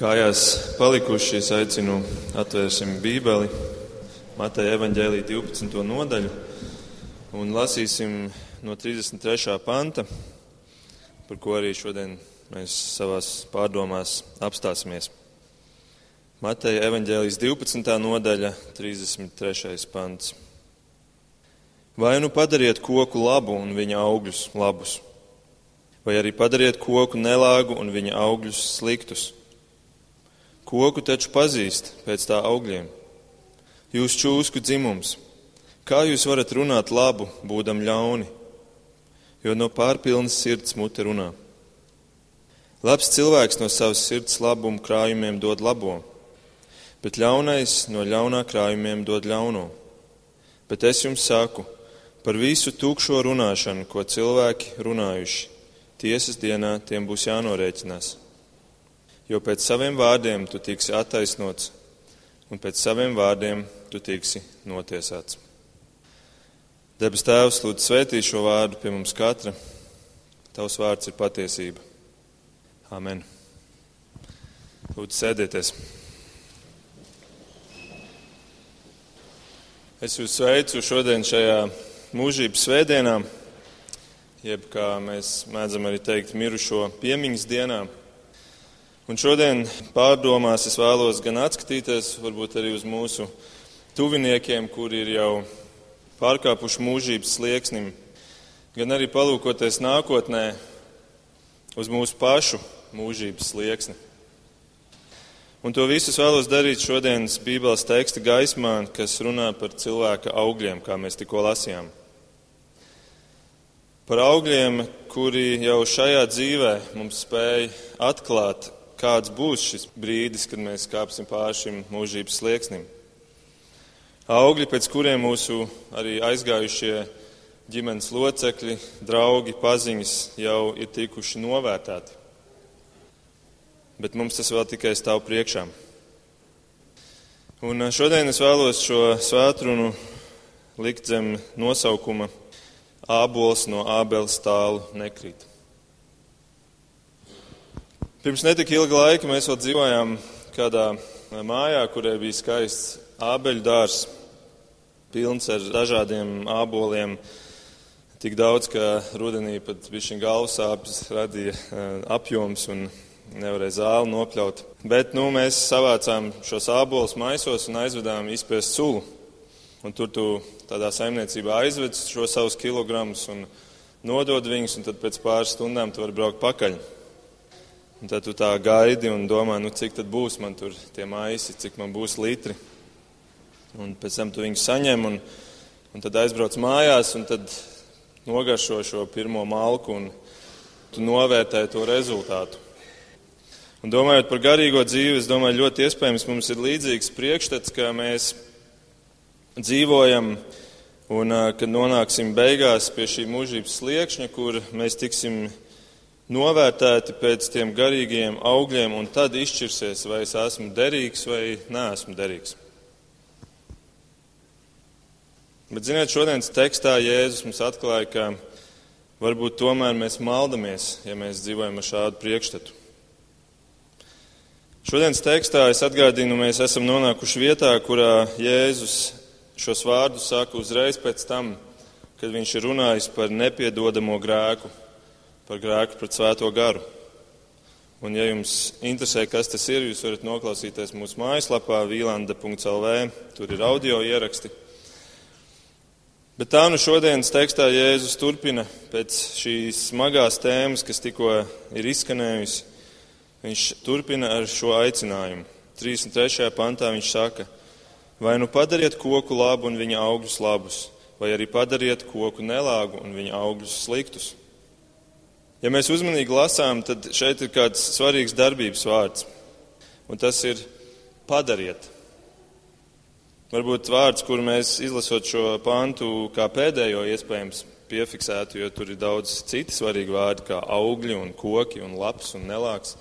Kājās palikuši, es aicinu atvērsim Bībeli, Mateja evaņģēlī 12. nodaļu un lasīsim no 33. panta, par ko arī šodien mēs savās pārdomās apstāsimies. Mateja evaņģēlīs 12. nodaļa, 33. pants. Vai nu padariet koku labu un viņa augļus labus, vai arī padariet koku nelāgu un viņa augļus sliktus? Koku taču pazīst pēc tā augļiem. Jūs čūsku dzimums, kā jūs varat runāt labu, būdam ļauni, jo no pārpilnas sirds mute runā. Labs cilvēks no savas sirds labuma krājumiem dod labo, bet ļaunais no ļaunā krājumiem dod ļauno. Bet es jums saku, par visu tukšo runāšanu, ko cilvēki runājuši, tiesas dienā tiem būs jānorēķinās jo pēc saviem vārdiem tu tiksi attaisnots, un pēc saviem vārdiem tu tiksi notiesāts. Debes Tēvs, lūdzu, svētī šo vārdu pie mums katra. Tavs vārds ir patiesība. Amen. Lūdzu, sēdieties. Es jūs sveicu šodien šajā mūžības svētdienā, jeb kā mēs mēdzam arī teikt, mirušo piemiņas dienā. Un šodien pārdomās es vēlos gan atskatīties, varbūt arī uz mūsu tuviniekiem, kuri ir jau pārkāpuši mūžības slieksnim, gan arī palūkoties nākotnē uz mūsu pašu mūžības slieksni. Un to visu vēlos darīt šodienas Bībeles teksta gaismā, kas runā par cilvēka augļiem, kā mēs tikko lasījām. Par augļiem, kuri jau šajā dzīvē mums spēja atklāt kāds būs šis brīdis, kad mēs kāpsim pāri šim mūžības slieksnim. Augļi, pēc kuriem mūsu arī aizgājušie ģimenes locekļi, draugi, paziņas jau ir tikuši novērtēti. Bet mums tas vēl tikai stāv priekšā. Un šodien es vēlos šo svētrunu likt zem nosaukuma Ābols no Ābeles tālu nekrīt. Pirms netika ilga laika mēs vēl dzīvojām kādā mājā, kurai bija skaists ābeļu dārs, pilns ar dažādiem āboliem. Tik daudz, ka rudenī pat bija galvas sāpes, radīja eh, apjoms un nevarēja zāli nopļaut. Bet nu, mēs savācām šos ābolus maisos un aizvedām izpēst sulu. Un tur tu tādā saimniecībā aizved šo savus kilogramus un nodod viņus, un tad pēc pāris stundām tu vari braukt pakaļ. Un tad tu tā gaidi un domā, nu, cik tad būs man tur tie maisi, cik man būs litri. Un pēc tam tu viņus saņem un, un tad aizbrauc mājās un tad nogaršo šo pirmo malku un tu novērtē to rezultātu. Un domājot par garīgo dzīvi, es domāju, ļoti iespējams mums ir līdzīgs priekšstats, ka mēs dzīvojam un kad nonāksim beigās pie šī mūžības sliekšņa, kur mēs tiksim novērtēti pēc tiem garīgiem augļiem, un tad izšķirsies, vai es esmu derīgs vai neesmu derīgs. Bet, ziniet, šodienas tekstā Jēzus mums atklāja, ka varbūt tomēr mēs maldamies, ja mēs dzīvojam ar šādu priekšstatu. Šodienas tekstā es atgādinu, mēs esam nonākuši vietā, kurā Jēzus šos vārdus saka uzreiz pēc tam, kad viņš ir runājis par nepiedodamo grēku par grēku pret svēto garu. Un, ja jums interesē, kas tas ir, jūs varat noklausīties mūsu mājaslapā vīlanda.lv. Tur ir audio ieraksti. Bet tā nu šodienas tekstā Jēzus turpina pēc šīs smagās tēmas, kas tikko ir izskanējusi. Viņš turpina ar šo aicinājumu. 33. pantā viņš saka, vai nu padariet koku labu un viņa augļus labus, vai arī padariet koku nelāgu un viņa augļus sliktus. Ja mēs uzmanīgi lasām, tad šeit ir kāds svarīgs darbības vārds, un tas ir padariet. Varbūt vārds, kur mēs izlasot šo pantu kā pēdējo iespējams piefiksētu, jo tur ir daudz citi svarīgi vārdi, kā augļi un koki un labs un nelāks.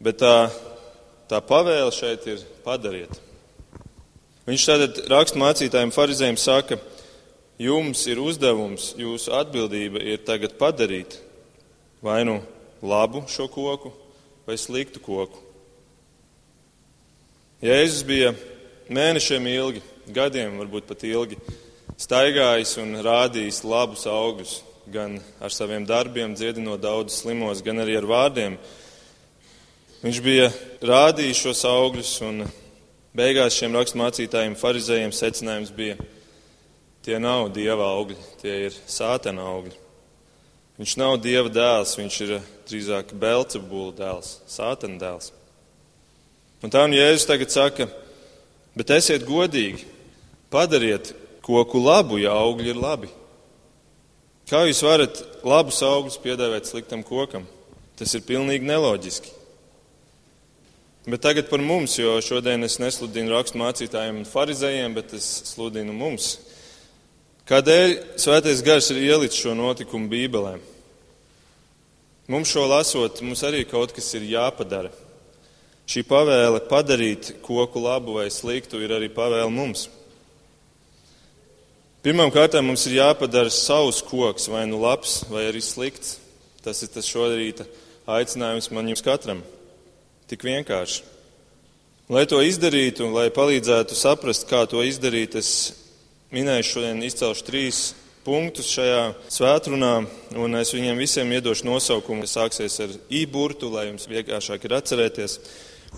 Bet tā, tā pavēle šeit ir padariet. Viņš tātad rakstmācītājiem farizējiem saka, jums ir uzdevums, jūsu atbildība ir tagad padarīt vai nu labu šo koku vai sliktu koku. Jēzus bija mēnešiem ilgi, gadiem varbūt pat ilgi, staigājis un rādījis labus augļus, gan ar saviem darbiem, dziedinot daudzus slimos, gan arī ar vārdiem. Viņš bija rādījis šos augļus, un beigās šiem raksturmācītājiem, farizējiem secinājums bija, tie nav dieva augļi, tie ir sātana augļi. Viņš nav dieva dēls, viņš ir drīzāk Belcebula dēls, sātana dēls. Un tā un Jēzus tagad saka, bet esiet godīgi, padariet koku labu, ja augļi ir labi. Kā jūs varat labus augļus piedāvāt sliktam kokam? Tas ir pilnīgi neloģiski. Bet tagad par mums, jo šodien es nesludinu rakstu mācītājiem un farizējiem, bet es sludinu mums. Kādēļ svētais gars ir ielicis šo notikumu Bībelē? Mums šo lasot, mums arī kaut kas ir jāpadara. Šī pavēle padarīt koku labu vai sliktu ir arī pavēle mums. Pirmkārt, mums ir jāpadara savs koks, vai nu labs, vai arī slikts. Tas ir tas šorīta aicinājums man jums katram. Tik vienkārši. Lai to izdarītu, un lai palīdzētu saprast, kā to izdarīt, es minēšu šodien izcelšu trīs punktus šajā svētkrunā, un es viņiem visiem iedošu nosaukumu, kas sāksies ar I burtu, lai jums vienkāršāk ir atcerēties.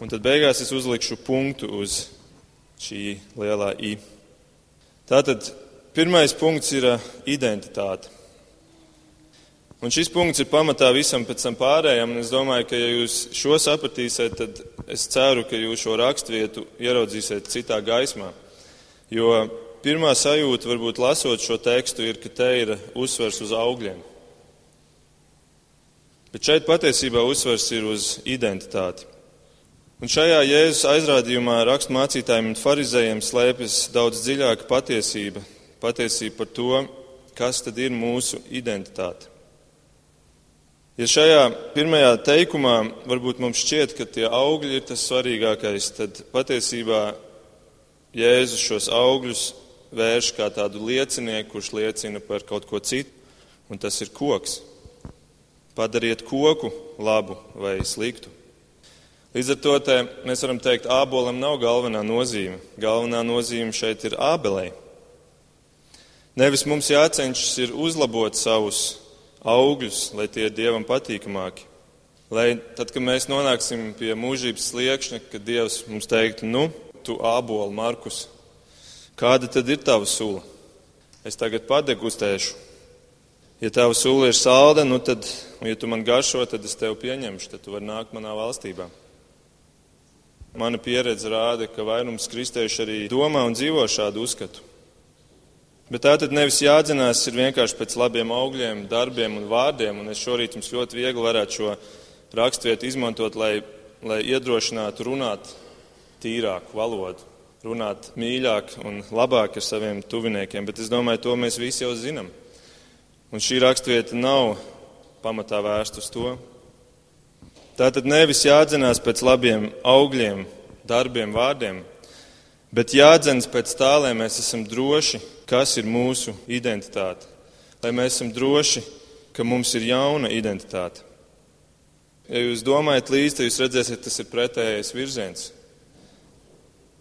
Un tad beigās es uzlikšu punktu uz šī lielā I. Tātad pirmais punkts ir uh, identitāte. Un šis punkts ir pamatā visam pēc tam pārējām, un es domāju, ka ja jūs šo sapratīsiet, tad es ceru, ka jūs šo raksturvietu ieraudzīsiet citā gaismā. Jo pirmā sajūta, varbūt lasot šo tekstu, ir, ka te ir uzsvers uz augļiem. Bet šeit patiesībā uzsvers ir uz identitāti. Un šajā Jēzus aizrādījumā raksturmācītājiem un farizējiem slēpjas daudz dziļāka patiesība. Patiesība par to, kas tad ir mūsu identitāte. Ja šajā pirmajā teikumā varbūt mums šķiet, ka tie augļi ir tas svarīgākais, tad patiesībā Jēzus šos augļus vērš kā tādu liecinieku, kurš liecina par kaut ko citu, un tas ir koks. Padariet koku labu vai sliktu. Līdz ar to te, mēs varam teikt, ābolam nav galvenā nozīme. Galvenā nozīme šeit ir ābelei. Nevis mums jācenšas ir uzlabot savus augļus, lai tie ir dievam patīkamāki. Lai tad, kad mēs nonāksim pie mūžības sliekšņa, kad Dievs mums teiktu, nu, tu ābolu, Markus, Kāda tad ir tava sula? Es tagad padegustēšu. Ja tava sula ir salda, nu tad, un ja tu man garšo, tad es tevi pieņemšu, tad tu vari nākt manā valstībā. Mana pieredze rāda, ka vairums kristiešu arī domā un dzīvo šādu uzskatu. Bet tā tad nevis jādzinās ir vienkārši pēc labiem augļiem, darbiem un vārdiem, un es šorīt jums ļoti viegli varētu šo rakstvietu izmantot, lai, lai iedrošinātu runāt tīrāku valodu runāt mīļāk un labāk ar saviem tuviniekiem, bet es domāju, to mēs visi jau zinām. Un šī raksturvieta nav pamatā vērsta uz to. Tā tad nevis jādzenās pēc labiem augļiem, darbiem, vārdiem, bet jādzenas pēc tā, lai mēs esam droši, kas ir mūsu identitāte, lai mēs esam droši, ka mums ir jauna identitāte. Ja jūs domājat līdzi, tad jūs redzēsiet, tas ir pretējais virziens.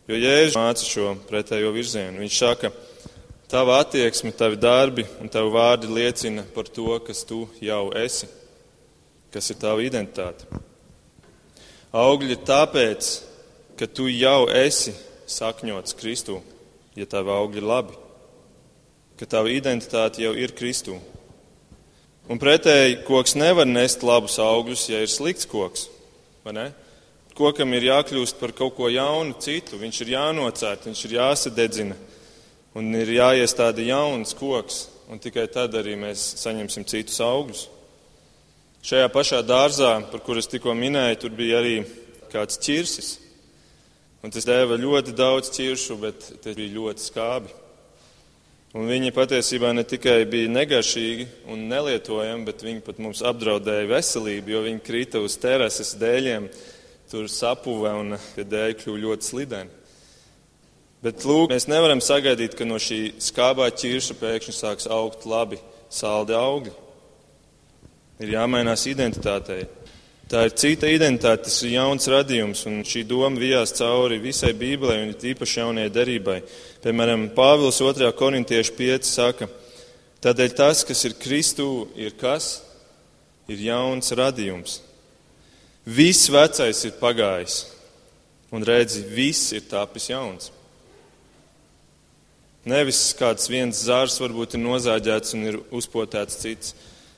Jo Jēzus māca šo pretējo virzienu. Viņš saka, tava attieksme, tavi darbi un tavi vārdi liecina par to, kas tu jau esi, kas ir tava identitāte. Augļi ir tāpēc, ka tu jau esi sakņots Kristū, ja tavi augļi ir labi, ka tava identitāte jau ir Kristū. Un pretēji, koks nevar nest labus augļus, ja ir slikts koks? Kokam ir jākļūst par kaut ko jaunu, citu. Viņš ir jānocērt, viņš ir jāsadedzina un ir jāiestāda jauns koks. Un tikai tad arī mēs saņemsim citus augļus. Šajā pašā dārzā, par kuru es tikko minēju, tur bija arī kāds ķirsis. Un tas deva ļoti daudz ķiršu, bet tas bija ļoti skābi. Un viņi patiesībā ne tikai bija negaršīgi un nelietojami, bet viņi pat mums apdraudēja veselību, jo viņi krita uz terases dēļiem, tur sapuva un pie dēļa kļuva ļoti slideni. Bet lūk, mēs nevaram sagaidīt, ka no šī skābā ķirša pēkšņi sāks augt labi saldi augļi. Ir jāmainās identitātei. Tā ir cita identitāte, tas ir jauns radījums, un šī doma vijās cauri visai Bībelē un īpaši jaunajai derībai. Piemēram, Pāvils 2. korintiešu 5 saka, tādēļ tas, kas ir Kristū, ir kas? Ir jauns radījums. Viss vecais ir pagājis, un redzi, viss ir tapis jauns. Nevis kāds viens zārs varbūt ir nozāģēts un ir uzpotēts cits,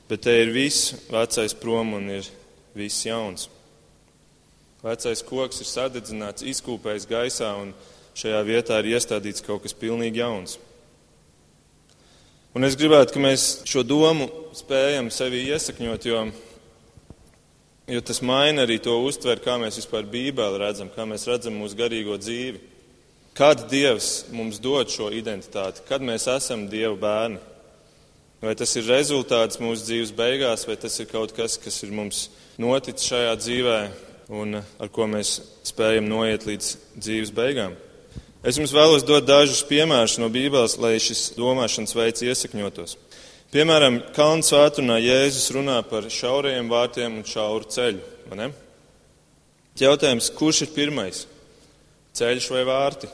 bet te ir viss vecais prom un ir viss jauns. Vecais koks ir sadedzināts, izkūpējis gaisā, un šajā vietā ir iestādīts kaut kas pilnīgi jauns. Un es gribētu, ka mēs šo domu spējam sevi iesakņot, jo, jo tas maina arī to uztver, kā mēs vispār Bībeli redzam, kā mēs redzam mūsu garīgo dzīvi. Kad Dievs mums dod šo identitāti, kad mēs esam Dieva bērni? Vai tas ir rezultāts mūsu dzīves beigās, vai tas ir kaut kas, kas ir mums noticis šajā dzīvē un ar ko mēs spējam noiet līdz dzīves beigām? Es jums vēlos dot dažus piemērus no Bībeles, lai šis domāšanas veids iesakņotos. Piemēram, Kalnu svētdienā Jēzus runā par šaurajiem vārtiem un šauru ceļu. Jautājums, kurš ir pirmais? Ceļš vai vārti?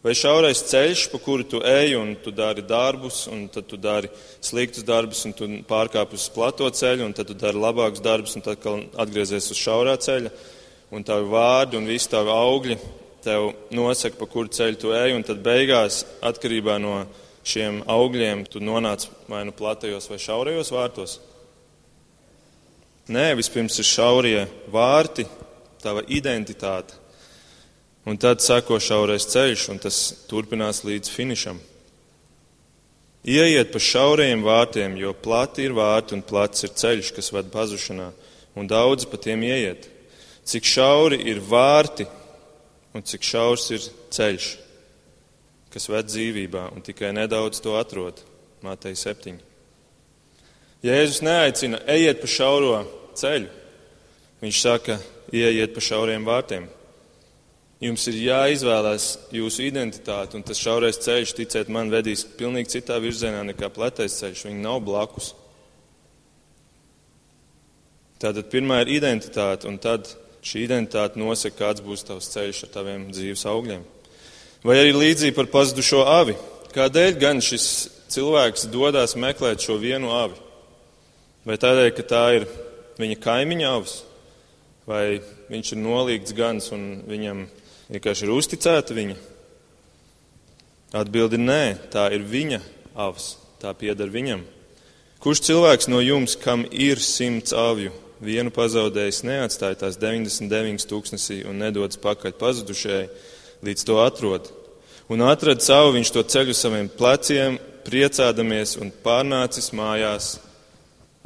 Vai šaurais ceļš, pa kuru tu ej un tu dari darbus, un tad tu dari sliktus darbus, un tu pārkāp uz plato ceļu, un tad tu dari labākus darbus, un tad atgriezies uz šaurā ceļa, un tavi vārdi un visi tavi augļi tev nosaka, pa kuru ceļu tu ej, un tad beigās, atkarībā no šiem augļiem, tu nonāc vai nu platajos vai šaurajos vārtos. Nē, vispirms ir šaurie vārti, tava identitāte. Un tad sako šaurais ceļš, un tas turpinās līdz finišam. Ieiet pa šaurajiem vārtiem, jo plati ir vārti un plats ir ceļš, kas ved pazušanā, un daudz pa tiem ieiet. Cik šauri ir vārti un cik šaurs ir ceļš, kas ved dzīvībā, un tikai nedaudz to atrod. Mātei 7. Jēzus neaicina, ejiet pa šauro ceļu. Viņš saka, ieiet pa šauriem vārtiem. Jums ir jāizvēlās jūsu identitāte, un tas šaurais ceļš, ticiet man, vedīs pilnīgi citā virzienā nekā pletais ceļš. Viņi nav blakus. Tātad pirmā ir identitāte, un tad šī identitāte nosaka, kāds būs tavs ceļš ar taviem dzīves augļiem. Vai arī līdzīgi par pazudušo avi. Kādēļ gan šis cilvēks dodas meklēt šo vienu avi? Vai tādēļ, ka tā ir viņa kaimiņa avs, vai viņš ir nolīgts gans un viņam vienkārši ir uzticēta viņa? Atbildi ir nē, tā ir viņa avs, tā pieder viņam. Kurš cilvēks no jums, kam ir simts avju, vienu pazaudējis, neatstāja tās 99 tūkstnesī un nedodas pakaļ pazudušajai, līdz to atrod? Un atrada savu viņš to ceļu saviem pleciem, priecādamies un pārnācis mājās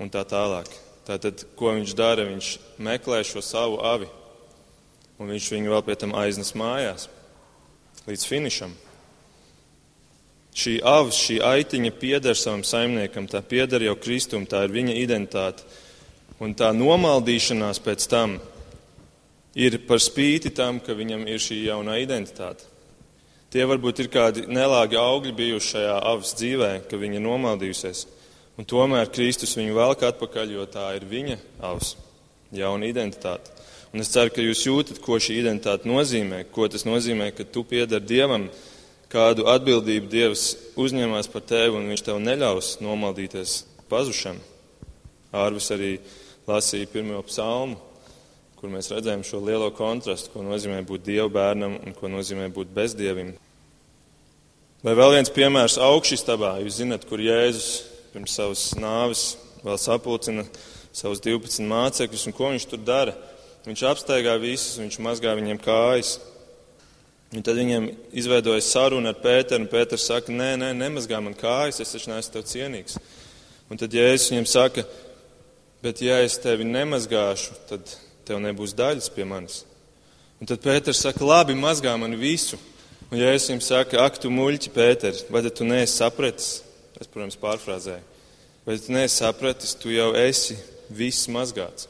un tā tālāk. Tātad, ko viņš dara? Viņš meklē šo savu avi un viņš viņu vēl pie tam aiznes mājās līdz finišam. Šī avs, šī aitiņa pieder savam saimniekam, tā pieder jau Kristum, tā ir viņa identitāte. Un tā nomaldīšanās pēc tam ir par spīti tam, ka viņam ir šī jaunā identitāte. Tie varbūt ir kādi nelāgi augļi bijuši šajā avas dzīvē, ka viņa nomaldījusies. Un tomēr Kristus viņu velk atpakaļ, jo tā ir viņa avs, jauna identitāte. Un es ceru, ka jūs jūtat, ko šī identitāte nozīmē, ko tas nozīmē, ka tu pieder Dievam, kādu atbildību Dievs uzņemās par tevi un viņš tev neļaus nomaldīties pazušam. Ārvis arī lasīja pirmo psalmu, kur mēs redzējām šo lielo kontrastu, ko nozīmē būt Dieva bērnam un ko nozīmē būt bezdievim. Vai vēl viens piemērs augšistabā, jūs zinat, kur Jēzus pirms savas nāves vēl sapulcina savus 12 mācekļus un ko viņš tur dara? Viņš apstaigā visus, viņš mazgā viņiem kājas. Un tad viņiem izveidojas saruna ar Pēteru, un Pēters saka, nē, nē, nemazgā man kājas, es taču neesmu tev cienīgs. Un tad Jēzus viņiem saka, bet ja es tevi nemazgāšu, tad tev nebūs daļas pie manis. Un tad Pēters saka, labi, mazgā man visu. Un Jēzus viņiem saka, ak, tu muļķi, Pēters, vai tu neesi sapratis? Es, protams, pārfrāzēju. Vai tu neesi sapratis, tu jau esi viss mazgāts.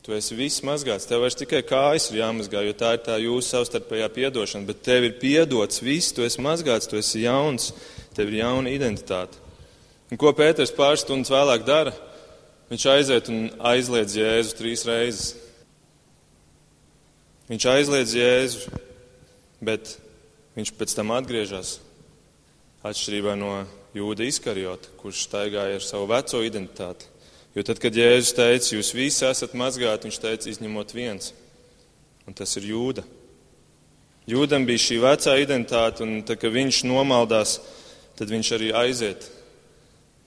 Tu esi viss mazgāts, tev vairs tikai kājas ir jāmazgā, jo tā ir tā jūsu savstarpējā piedošana, bet tev ir piedots viss, tu esi mazgāts, tu esi jauns, tev ir jauna identitāte. Un ko Pēters pāris stundas vēlāk dara? Viņš aiziet un aizliedz Jēzu trīs reizes. Viņš aizliedz Jēzu, bet viņš pēc tam atgriežas. Atšķirībā no Jūda izkarjota, kurš staigāja ar savu veco identitāti. Jo tad, kad Jēzus teica, jūs visi esat mazgāti, viņš teica, izņemot viens, un tas ir Jūda. Jūdam bija šī vecā identitāte, un tad, kad viņš nomaldās, tad viņš arī aiziet.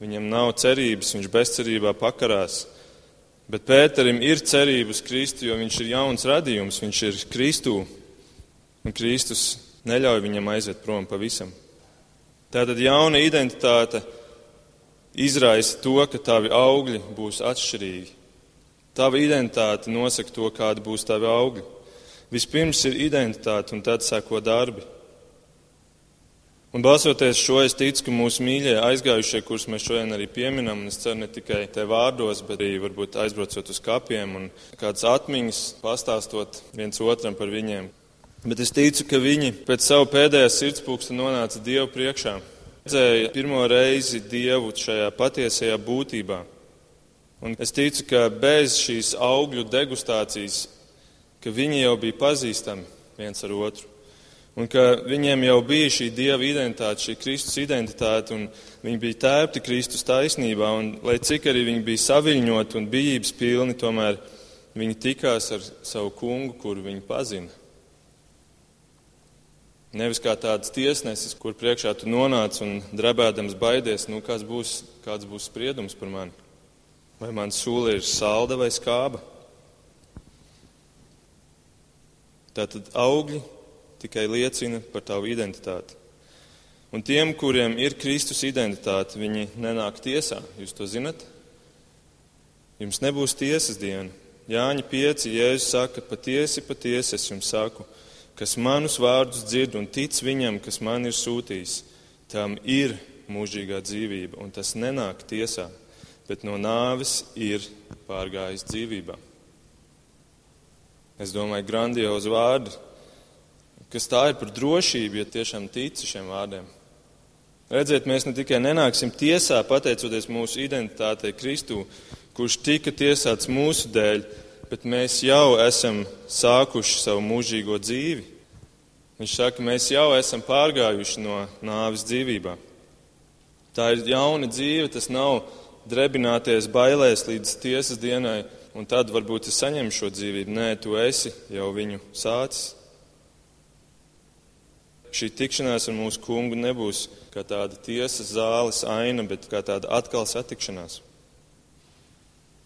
Viņam nav cerības, viņš bezcerībā pakarās. Bet Pēterim ir cerība uz Kristu, jo viņš ir jauns radījums, viņš ir Kristū, un Kristus neļauj viņam aiziet prom pavisam. Tātad jauna identitāte izraisa to, ka tavi augļi būs atšķirīgi. Tava identitāte nosaka to, kādi būs tavi augļi. Vispirms ir identitāte, un tad seko darbi. Un balsoties šo, es ticu, ka mūsu mīļie aizgājušie, kurus mēs šodien arī pieminam, un es ceru ne tikai te vārdos, bet arī varbūt aizbraucot uz kapiem un kādas atmiņas pastāstot viens otram par viņiem. Bet es ticu, ka viņi pēc savu pēdējā sirdspūksta nonāca Dievu priekšā. Redzēja pirmo reizi Dievu šajā patiesajā būtībā. Un es ticu, ka bez šīs augļu degustācijas ka viņi jau bija pazīstami viens ar otru. Un ka viņiem jau bija šī dieva identitāte, šī Kristus identitāte, un viņi bija tēpti Kristus taisnībā. Un, lai cik arī viņi bija saviņoti un bijības pilni, tomēr viņi tikās ar savu kungu, kuru viņi pazina. Nevis kā tāds tiesnesis, kur priekšā tu nonāc un drebēdams baidies, nu, kāds būs, kāds būs spriedums par mani. Vai man sūla ir salda vai skāba? Tātad augļi tikai liecina par tavu identitāti. Un tiem, kuriem ir Kristus identitāte, viņi nenāk tiesā. Jūs to zinat? Jums nebūs tiesas diena. Jāņa 5. Jēzus saka, patiesi, patiesi es jums saku, kas manus vārdus dzird un tic viņam, kas man ir sūtījis, tam ir mūžīgā dzīvība, un tas nenāk tiesā, bet no nāves ir pārgājis dzīvībā. Es domāju, grandiozi vārdi, kas tā ir par drošību, ja tiešām tici šiem vārdiem. Redziet, mēs ne tikai nenāksim tiesā, pateicoties mūsu identitātei Kristū, kurš tika tiesāts mūsu dēļ, bet mēs jau esam sākuši savu mūžīgo dzīvi. Viņš saka, mēs jau esam pārgājuši no nāves dzīvībā. Tā ir jauna dzīve, tas nav drebināties bailēs līdz tiesas dienai, un tad varbūt es saņemu šo dzīvību. Nē, tu esi jau viņu sācis. Šī tikšanās ar mūsu kungu nebūs kā tāda tiesas zāles aina, bet kā tāda atkal satikšanās.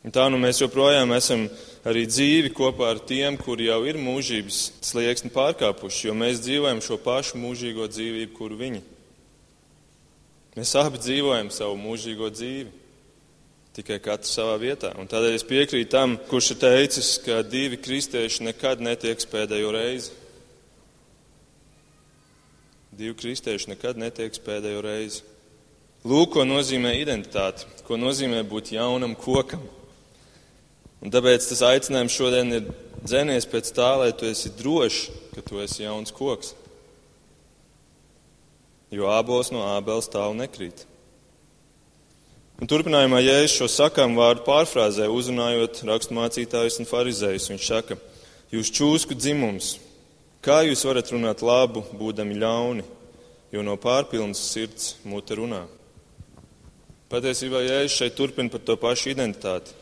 Un tā nu mēs joprojām esam arī dzīvi kopā ar tiem, kuri jau ir mūžības slieksni pārkāpuši, jo mēs dzīvojam šo pašu mūžīgo dzīvību, kuru viņi. Mēs abi dzīvojam savu mūžīgo dzīvi tikai katrs savā vietā. Un tādēļ es piekrītu tam, kurš ir teicis, ka divi kristieši nekad netieks pēdējo reizi. Divi kristieši nekad netieks pēdējo reizi. Lūk, ko nozīmē identitāte, ko nozīmē būt jaunam kokam. Un tāpēc tas aicinājums šodien ir dzēnies pēc tā, lai tu esi drošs, ka tu esi jauns koks. Jo ābols no ābeles tālu nekrīt. Un turpinājumā Jēzus šo sakām vārdu pārfrāzē, uzrunājot raksturmācītājus un farizējus. Viņš saka, jūs čūsku dzimums, kā jūs varat runāt labu, būdami ļauni, jo no pārpilnas sirds mute runā. Patiesībā Jēzus šeit turpina par to pašu identitāti,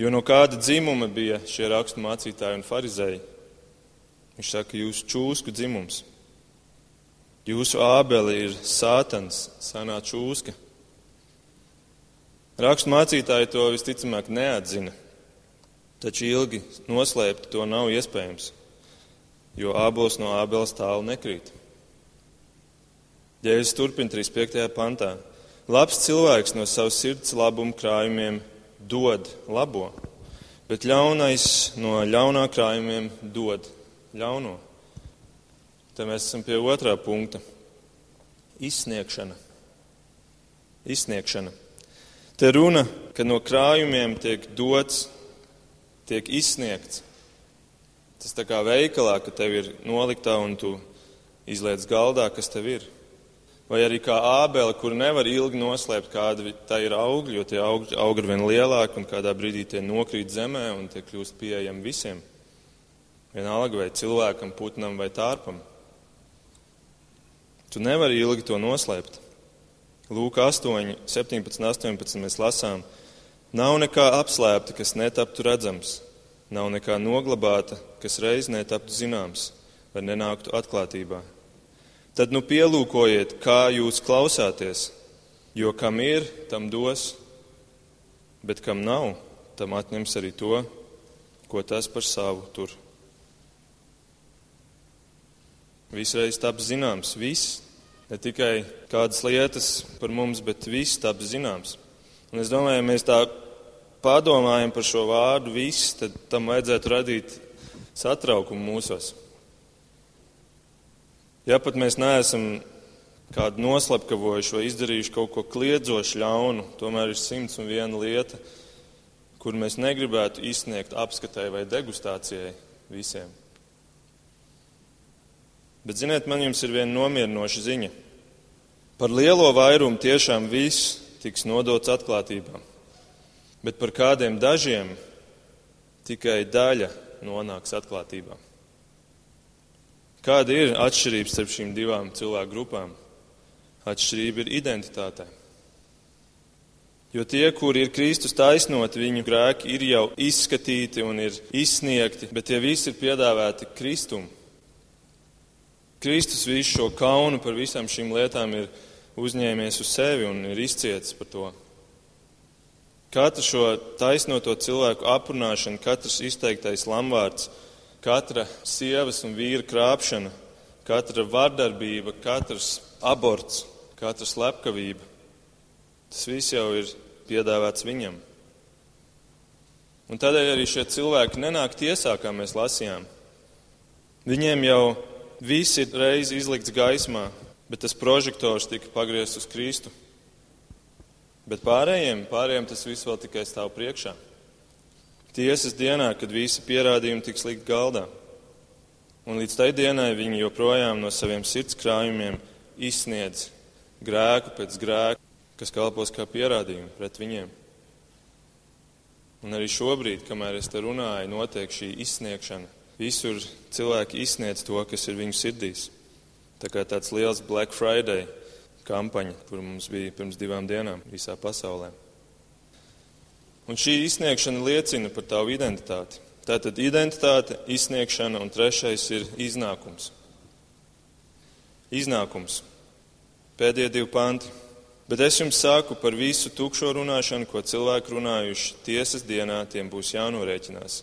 jo no kāda dzimuma bija šie raksturmācītāji un farizēji. Viņš saka, jūs čūsku dzimums. Jūsu ābeli ir sātans, senā čūska. Rakstu mācītāji to visticamāk neatzina, taču ilgi noslēpt to nav iespējams, jo ābols no ābeles tālu nekrīt. Jēzus turpina 35. pantā. Labs cilvēks no savas sirds labuma krājumiem dod labo, bet ļaunais no ļaunā krājumiem dod ļauno. Te mēs esam pie otrā punkta. Izsniegšana. Izsniegšana. Te runa, ka no krājumiem tiek dots, tiek izsniegts. Tas tā kā veikalā, ka tev ir noliktā un tu izliec galdā, kas tev ir. Vai arī kā ābele, kur nevar ilgi noslēpt, kāda tā ir augļi, jo tie augļi aug ar vien lielāki un kādā brīdī tie nokrīt zemē un tie kļūst pieejami visiem. Vienalga vai cilvēkam, putnam vai tārpam. Tu nevari ilgi to noslēpt. Lūk, 8, 17, 18 mēs lasām. Nav nekā apslēpta, kas netaptu redzams, nav nekā noglabāta, kas reiz netaptu zināms vai nenāktu atklātībā. Tad nu pielūkojiet, kā jūs klausāties, jo kam ir, tam dos, bet kam nav, tam atņems arī to, ko tas par savu tur. Visreiz taps zināms, viss, ne tikai kādas lietas par mums, bet viss taps zināms. Un es domāju, ja mēs tā padomājam par šo vārdu viss, tad tam vajadzētu radīt satraukumu mūsos. Ja pat mēs neesam kādu noslapkavojuši vai izdarījuši kaut ko kliedzoši ļaunu, tomēr ir simts un viena lieta, kur mēs negribētu izsniegt apskatai vai degustācijai visiem. Bet, ziniet, man jums ir viena nomierinoša ziņa. Par lielo vairumu tiešām viss tiks nodots atklātībā, bet par kādiem dažiem tikai daļa nonāks atklātībā. Kāda ir atšķirība starp šīm divām cilvēku grupām? Atšķirība ir identitātē. Jo tie, kuri ir Kristus taisnoti, viņu grēki ir jau izskatīti un ir izsniegti, bet tie visi ir piedāvāti Kristum. Kristus visu šo kaunu par visām šīm lietām ir uzņēmies uz sevi un ir izcietis par to. Katra šo taisnoto cilvēku aprunāšana, katrs izteiktais lamvārds, katra sievas un vīra krāpšana, katra vardarbība, katrs aborts, katra slepkavība, tas viss jau ir piedāvāts viņam. Un tādēļ arī šie cilvēki nenāk tiesā, kā mēs lasījām. Viņiem jau Viss ir reiz izlikts gaismā, bet tas prožektors tika pagriezts uz Kristu. Bet pārējiem, pārējiem tas viss vēl tikai stāv priekšā. Tiesas dienā, kad visi pierādījumi tiks likt galdā. Un līdz tai dienai viņi joprojām no saviem sirds krājumiem izsniedz grēku pēc grēka, kas kalpos kā pierādījumi pret viņiem. Un arī šobrīd, kamēr es te runāju, notiek šī izsniegšana Visur cilvēki izsniedz to, kas ir viņu sirdīs. Tā kā tāds liels Black Friday kampaņa, kur mums bija pirms divām dienām visā pasaulē. Un šī izsniegšana liecina par tavu identitāti. Tātad identitāte, izsniegšana un trešais ir iznākums. Iznākums. Pēdējie divi panti. Bet es jums saku par visu tukšo runāšanu, ko cilvēki runājuši. Tiesas dienā tiem būs jānorēķinās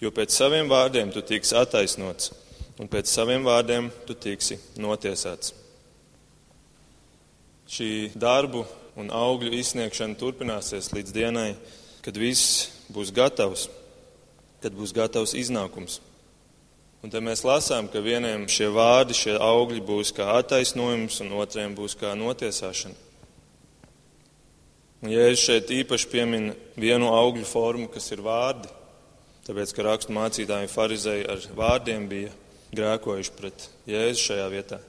jo pēc saviem vārdiem tu tiksi attaisnots, un pēc saviem vārdiem tu tiksi notiesāts. Šī darbu un augļu izsniegšana turpināsies līdz dienai, kad viss būs gatavs, kad būs gatavs iznākums. Un te mēs lasām, ka vieniem šie vārdi, šie augļi būs kā attaisnojums, un otriem būs kā notiesāšana. Un, es šeit īpaši pieminu vienu augļu formu, kas ir vārdi, Tāpēc, ka rakstu mācītāji farizēji ar vārdiem bija grēkojuši pret Jēzu šajā vietā.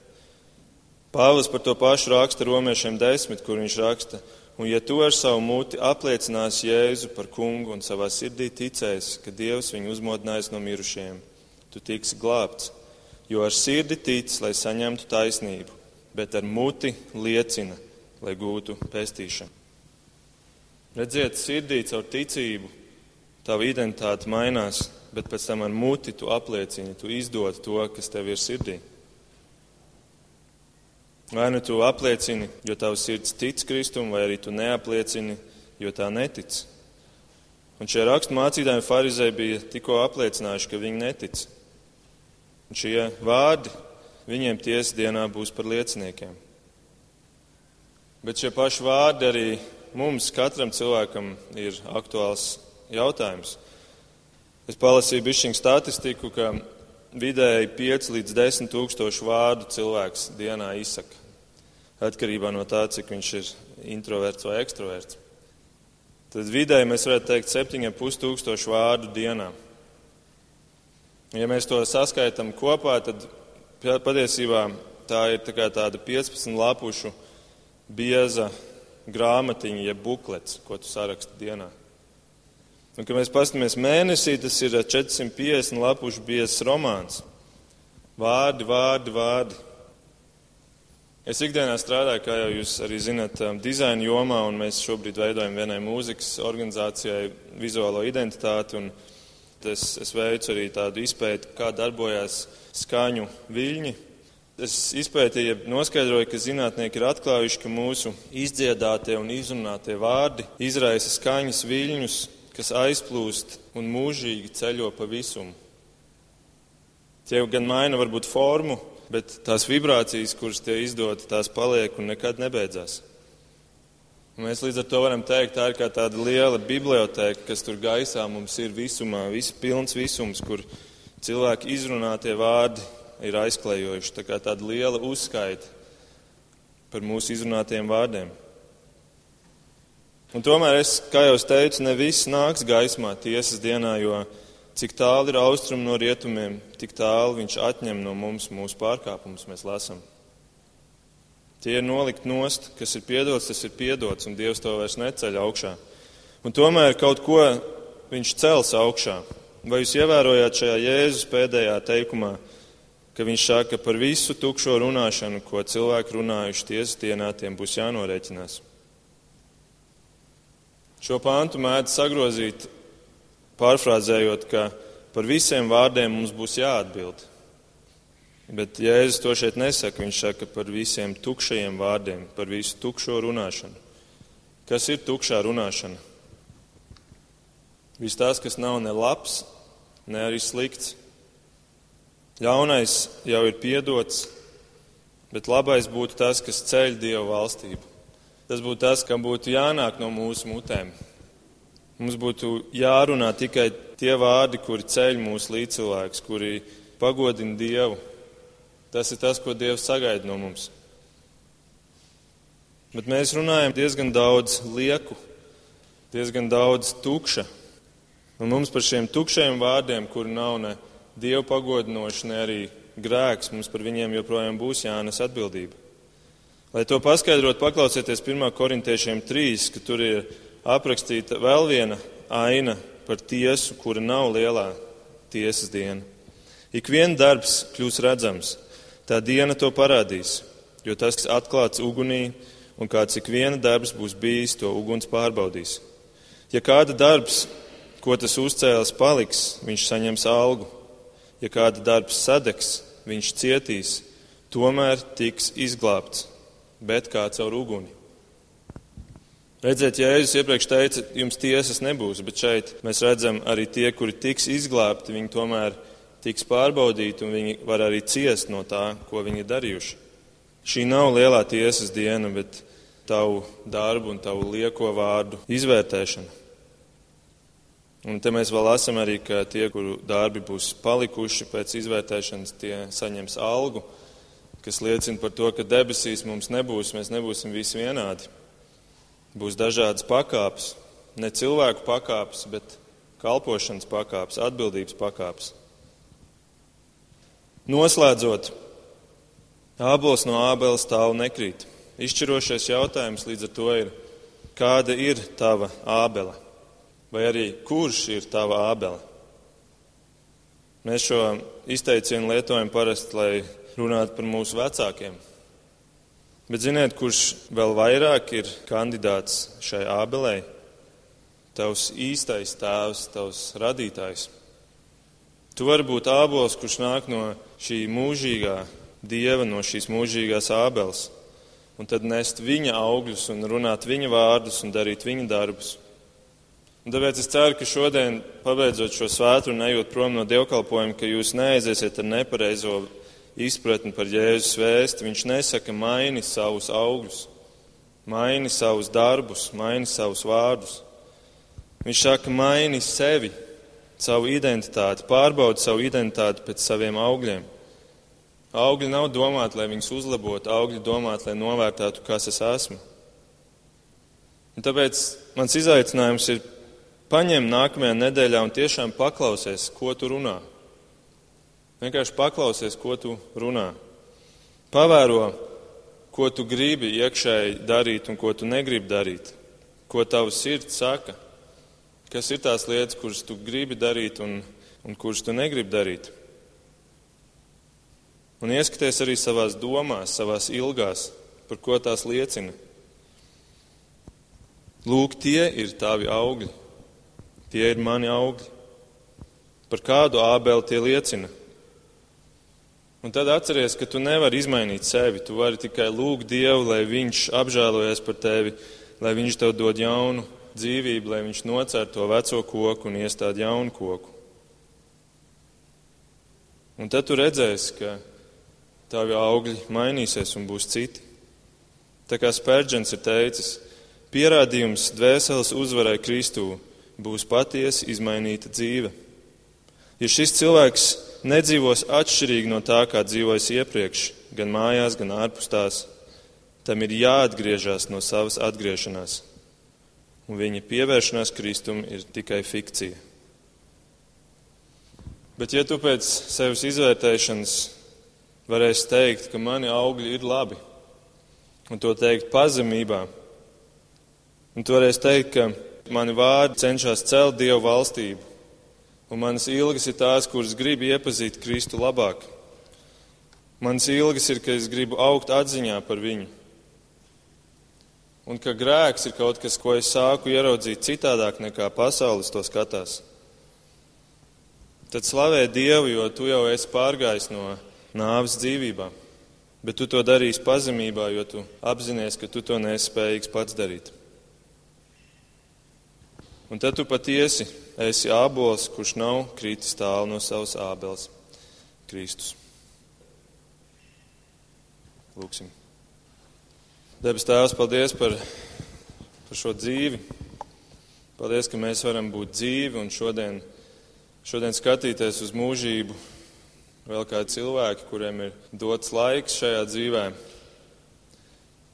Pāvils par to pašu raksta romiešiem desmit, kur viņš raksta, un ja tu ar savu muti apliecinās Jēzu par kungu un savā sirdī ticēs, ka Dievs viņu uzmodinājis no mirušiem, tu tiksi glābts, jo ar sirdi tic, lai saņemtu taisnību, bet ar muti liecina, lai gūtu pestīšanu. Redziet, sirdī caur ticību tava identitāte mainās, bet pēc tam ar muti tu apliecini, tu izdod to, kas tev ir sirdī. Vai nu tu apliecini, jo tavs sirds tic Kristum, vai arī tu neapliecini, jo tā netic. Un šie rakstu mācītāji farizēji bija tikko apliecinājuši, ka viņi netic. Un šie vārdi viņiem tiesas dienā būs par lieciniekiem. Bet šie paši vārdi arī mums, katram cilvēkam, ir aktuāls jautājums. Es palasīju bišķiņu statistiku, ka vidēji 5 līdz 10 tūkstošu vārdu cilvēks dienā izsaka. Atkarībā no tā, cik viņš ir introverts vai ekstraverts. Tad vidēji mēs varētu teikt 7,5 tūkstošu vārdu dienā. Ja mēs to saskaitām kopā, tad patiesībā tā ir tā tāda 15 lapušu bieza grāmatiņa, jeb buklets, ko tu saraksti dienā. Un, kad mēs paskatāmies mēnesī, tas ir 450 lapušu biezs romāns. Vārdi, vārdi, vārdi. Es ikdienā strādāju, kā jau jūs arī zinat, um, dizaina jomā, un mēs šobrīd veidojam vienai mūzikas organizācijai vizuālo identitāti. Es, es veicu arī tādu izpēti, kā darbojas skaņu viļņi. Es izpētīju, noskaidroju, ka zinātnieki ir atklājuši, ka mūsu izdziedātie un izrunātie vārdi izraisa skaņas viļņus, kas aizplūst un mūžīgi ceļo pa visumu. Tie gan maina varbūt formu, bet tās vibrācijas, kuras tie izdod, tās paliek un nekad nebeidzās. Un mēs līdz ar to varam teikt, tā ir kā tāda liela biblioteka, kas tur gaisā mums ir visumā, viss pilns visums, kur cilvēki izrunātie vārdi ir aizklējojuši. Tā kā tāda liela uzskaita par mūsu izrunātiem vārdiem. Un tomēr es, kā jau teicu, ne viss nāks gaismā tiesas dienā, jo cik tālu ir austrumi no rietumiem, tik tālu viņš atņem no mums mūsu pārkāpumus, mēs lasām. Tie ir nolikt nost, kas ir piedots, tas ir piedots, un Dievs to vairs neceļ augšā. Un tomēr kaut ko viņš cels augšā. Vai jūs ievērojāt šajā Jēzus pēdējā teikumā, ka viņš saka par visu tukšo runāšanu, ko cilvēki runājuši tiesas dienā, tiem būs jānorēķinās? Šo pāntu mēdz sagrozīt, pārfrāzējot, ka par visiem vārdiem mums būs jāatbild. Bet Jēzus to šeit nesaka. Viņš saka par visiem tukšajiem vārdiem, par visu tukšo runāšanu. Kas ir tukšā runāšana? Viss tas, kas nav ne labs, ne arī slikts. Ļaunais jau ir piedots, bet labais būtu tas, kas ceļ Dievu valstību. Tas būtu tas, kam būtu jānāk no mūsu mutēm. Mums būtu jārunā tikai tie vārdi, kuri ceļ mūsu līdzcilvēkus, kuri pagodina Dievu. Tas ir tas, ko Dievs sagaida no mums. Bet mēs runājam diezgan daudz lieku, diezgan daudz tukša. Un mums par šiem tukšajiem vārdiem, kuri nav ne Dievu pagodinoši, ne arī grēks, mums par viņiem joprojām būs jānes atbildība. Lai to paskaidrotu, paklausieties 1. korintiešiem 3, ka tur ir aprakstīta vēl viena aina par tiesu, kura nav lielā tiesas diena. Ik viens darbs kļūs redzams, tā diena to parādīs, jo tas atklāts ugunī, un kāds ik viena darbs būs bijis, to uguns pārbaudīs. Ja kāda darbs, ko tas uzcēlis, paliks, viņš saņems algu. Ja kāda darbs sadegs, viņš cietīs, tomēr tiks izglābts bet kā caur uguni. Redziet, Jēzus iepriekš teica, jums tiesas nebūs, bet šeit mēs redzam arī tie, kuri tiks izglābti, viņi tomēr tiks pārbaudīti un viņi var arī ciest no tā, ko viņi ir darījuši. Šī nav lielā tiesas diena, bet tavu darbu un tavu lieko vārdu izvērtēšana. Un te mēs vēl esam arī, ka tie, kuru darbi būs palikuši pēc izvērtēšanas, tie saņems algu kas liecina par to, ka debesīs mums nebūs, mēs nebūsim visi vienādi. Būs dažādas pakāpes, ne cilvēku pakāpes, bet kalpošanas pakāpes, atbildības pakāpes. Noslēdzot, ābols no ābela stāv nekrīt. Izšķirošais jautājums līdz ar to ir, kāda ir tava ābele? Vai arī kurš ir tava ābele? Mēs šo izteicienu lietojam parasti, lai runāt par mūsu vecākiem. Bet ziniet, kurš vēl vairāk ir kandidāts šai ābelei? Tavs īstais tēvs, tavs radītājs. Tu vari būt ābols, kurš nāk no šī mūžīgā dieva, no šīs mūžīgās ābeles, un tad nest viņa augļus, un runāt viņa vārdus un darīt viņa darbus. Un tāpēc es ceru, ka šodien, pabeidzot šo svētku un ejot prom no dievkalpojuma, ka jūs neaiziesiet ar nepareizo izpratni par Jēzus vēstu, viņš nesaka, maini savus augļus, maini savus darbus, maini savus vārdus. Viņš saka, maini sevi, savu identitāti, pārbaudi savu identitāti pēc saviem augļiem. Augļi nav domāti, lai viņus uzlabotu, augļi domāti, lai novērtētu, kas es esmu. Un tāpēc mans izaicinājums ir paņemt nākamajā nedēļā un tiešām paklausies, ko tu runā. Vienkārši paklausies, ko tu runā. Pavēro, ko tu gribi iekšēji darīt un ko tu negribi darīt, ko tavs sirds saka, kas ir tās lietas, kuras tu gribi darīt un, un kuras tu negribi darīt. Un ieskaties arī savās domās, savās ilgās, par ko tās liecina. Lūk, tie ir tavi augļi, tie ir mani augļi. Par kādu ābeli tie liecina? Un tad atceries, ka tu nevari izmainīt sevi. Tu vari tikai lūgt Dievu, lai Viņš apžēlojas par tevi, lai Viņš tev dod jaunu dzīvību, lai Viņš nocer to veco koku un iestāda jaunu koku. Un tad tu redzēsi, ka tavi augļi mainīsies un būs citi. Tā kā Spērģents ir teicis, pierādījums dvēseles uzvarai Kristū būs patiesi izmainīta dzīve. Ja šis cilvēks nedzīvos atšķirīgi no tā, kā dzīvojis iepriekš, gan mājās, gan ārpus tās, tam ir jāatgriežas no savas atgriešanās, un viņa pievēršanās Kristum ir tikai fikcija. Bet, ja tu pēc sevis izvērtēšanas varēsi teikt, ka mani augļi ir labi, un to teikt pazemībā, un tu varēsi teikt, ka mani vārdi cenšas celt Dievu valstību, Un manas ilgas ir tās, kuras grib iepazīt Kristu labāk. Manas ilgas ir, ka es gribu augt atziņā par viņu. Un ka grēks ir kaut kas, ko es sāku ieraudzīt citādāk nekā pasaules to skatās. Tad slavē Dievu, jo tu jau esi pārgājis no nāves dzīvībā. Bet tu to darīsi pazemībā, jo tu apzinājies, ka tu to nespējīgs pats darīt. Un tad tu patiesi esi ābols, kurš nav kritis tālu no savas ābeles - Kristus. Lūksim. Debes Tēvs, paldies par, par šo dzīvi. Paldies, ka mēs varam būt dzīvi un šodien, šodien skatīties uz mūžību. Vēl kādi cilvēki, kuriem ir dots laiks šajā dzīvē.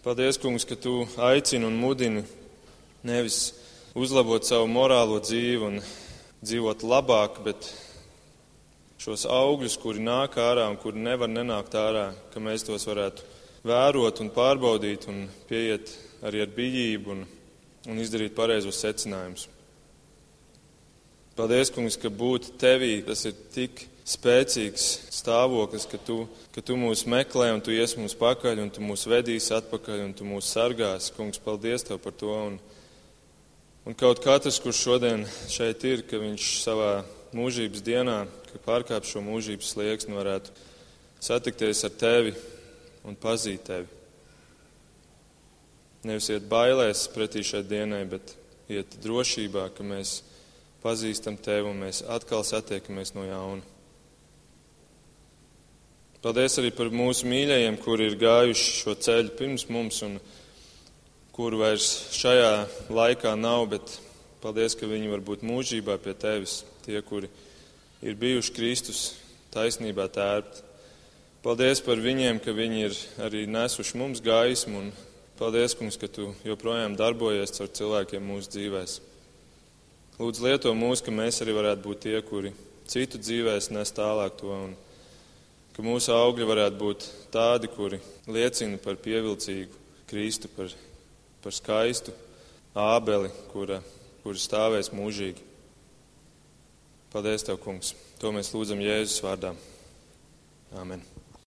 Paldies, Kungs, ka Tu aicini un mudini nevis uzlabot savu morālo dzīvi un dzīvot labāk, bet šos augļus, kuri nāk ārā un kuri nevar nenākt ārā, ka mēs tos varētu vērot un pārbaudīt un pieiet arī ar bijību un, un izdarīt pareizos secinājumus. Paldies, kungs, ka būt tevī tas ir tik spēcīgs stāvoklis, ka tu, ka tu mūs meklē un tu ies mums pakaļ un tu mūs vedīs atpakaļ un tu mūs sargās. Kungs, paldies tev par to. Un, Un kaut katrs, kurš šodien šeit ir, ka viņš savā mūžības dienā, ka pārkāp šo mūžības slieksni, varētu satikties ar tevi un pazīt tevi. Nevis iet bailēs pretī šai dienai, bet iet drošībā, ka mēs pazīstam tevi un mēs atkal satiekamies no jauna. Paldies arī par mūsu mīļajiem, kuri ir gājuši šo ceļu pirms mums un kuru vairs šajā laikā nav, bet paldies, ka viņi var būt mūžībā pie tevis, tie, kuri ir bijuši Kristus taisnībā tērpti. Paldies par viņiem, ka viņi ir arī nesuši mums gaismu, un paldies, kungs, ka tu joprojām darbojies ar cilvēkiem mūsu dzīvēs. Lūdzu, lieto mūs, ka mēs arī varētu būt tie, kuri citu dzīvēs nes tālāk to, un ka mūsu augļi varētu būt tādi, kuri liecina par pievilcīgu Kristu, par par skaistu ābeli, kura, kura stāvēs mūžīgi. Paldies, Tev, Kungs! To mēs lūdzam Jēzus vārdā. Āmen!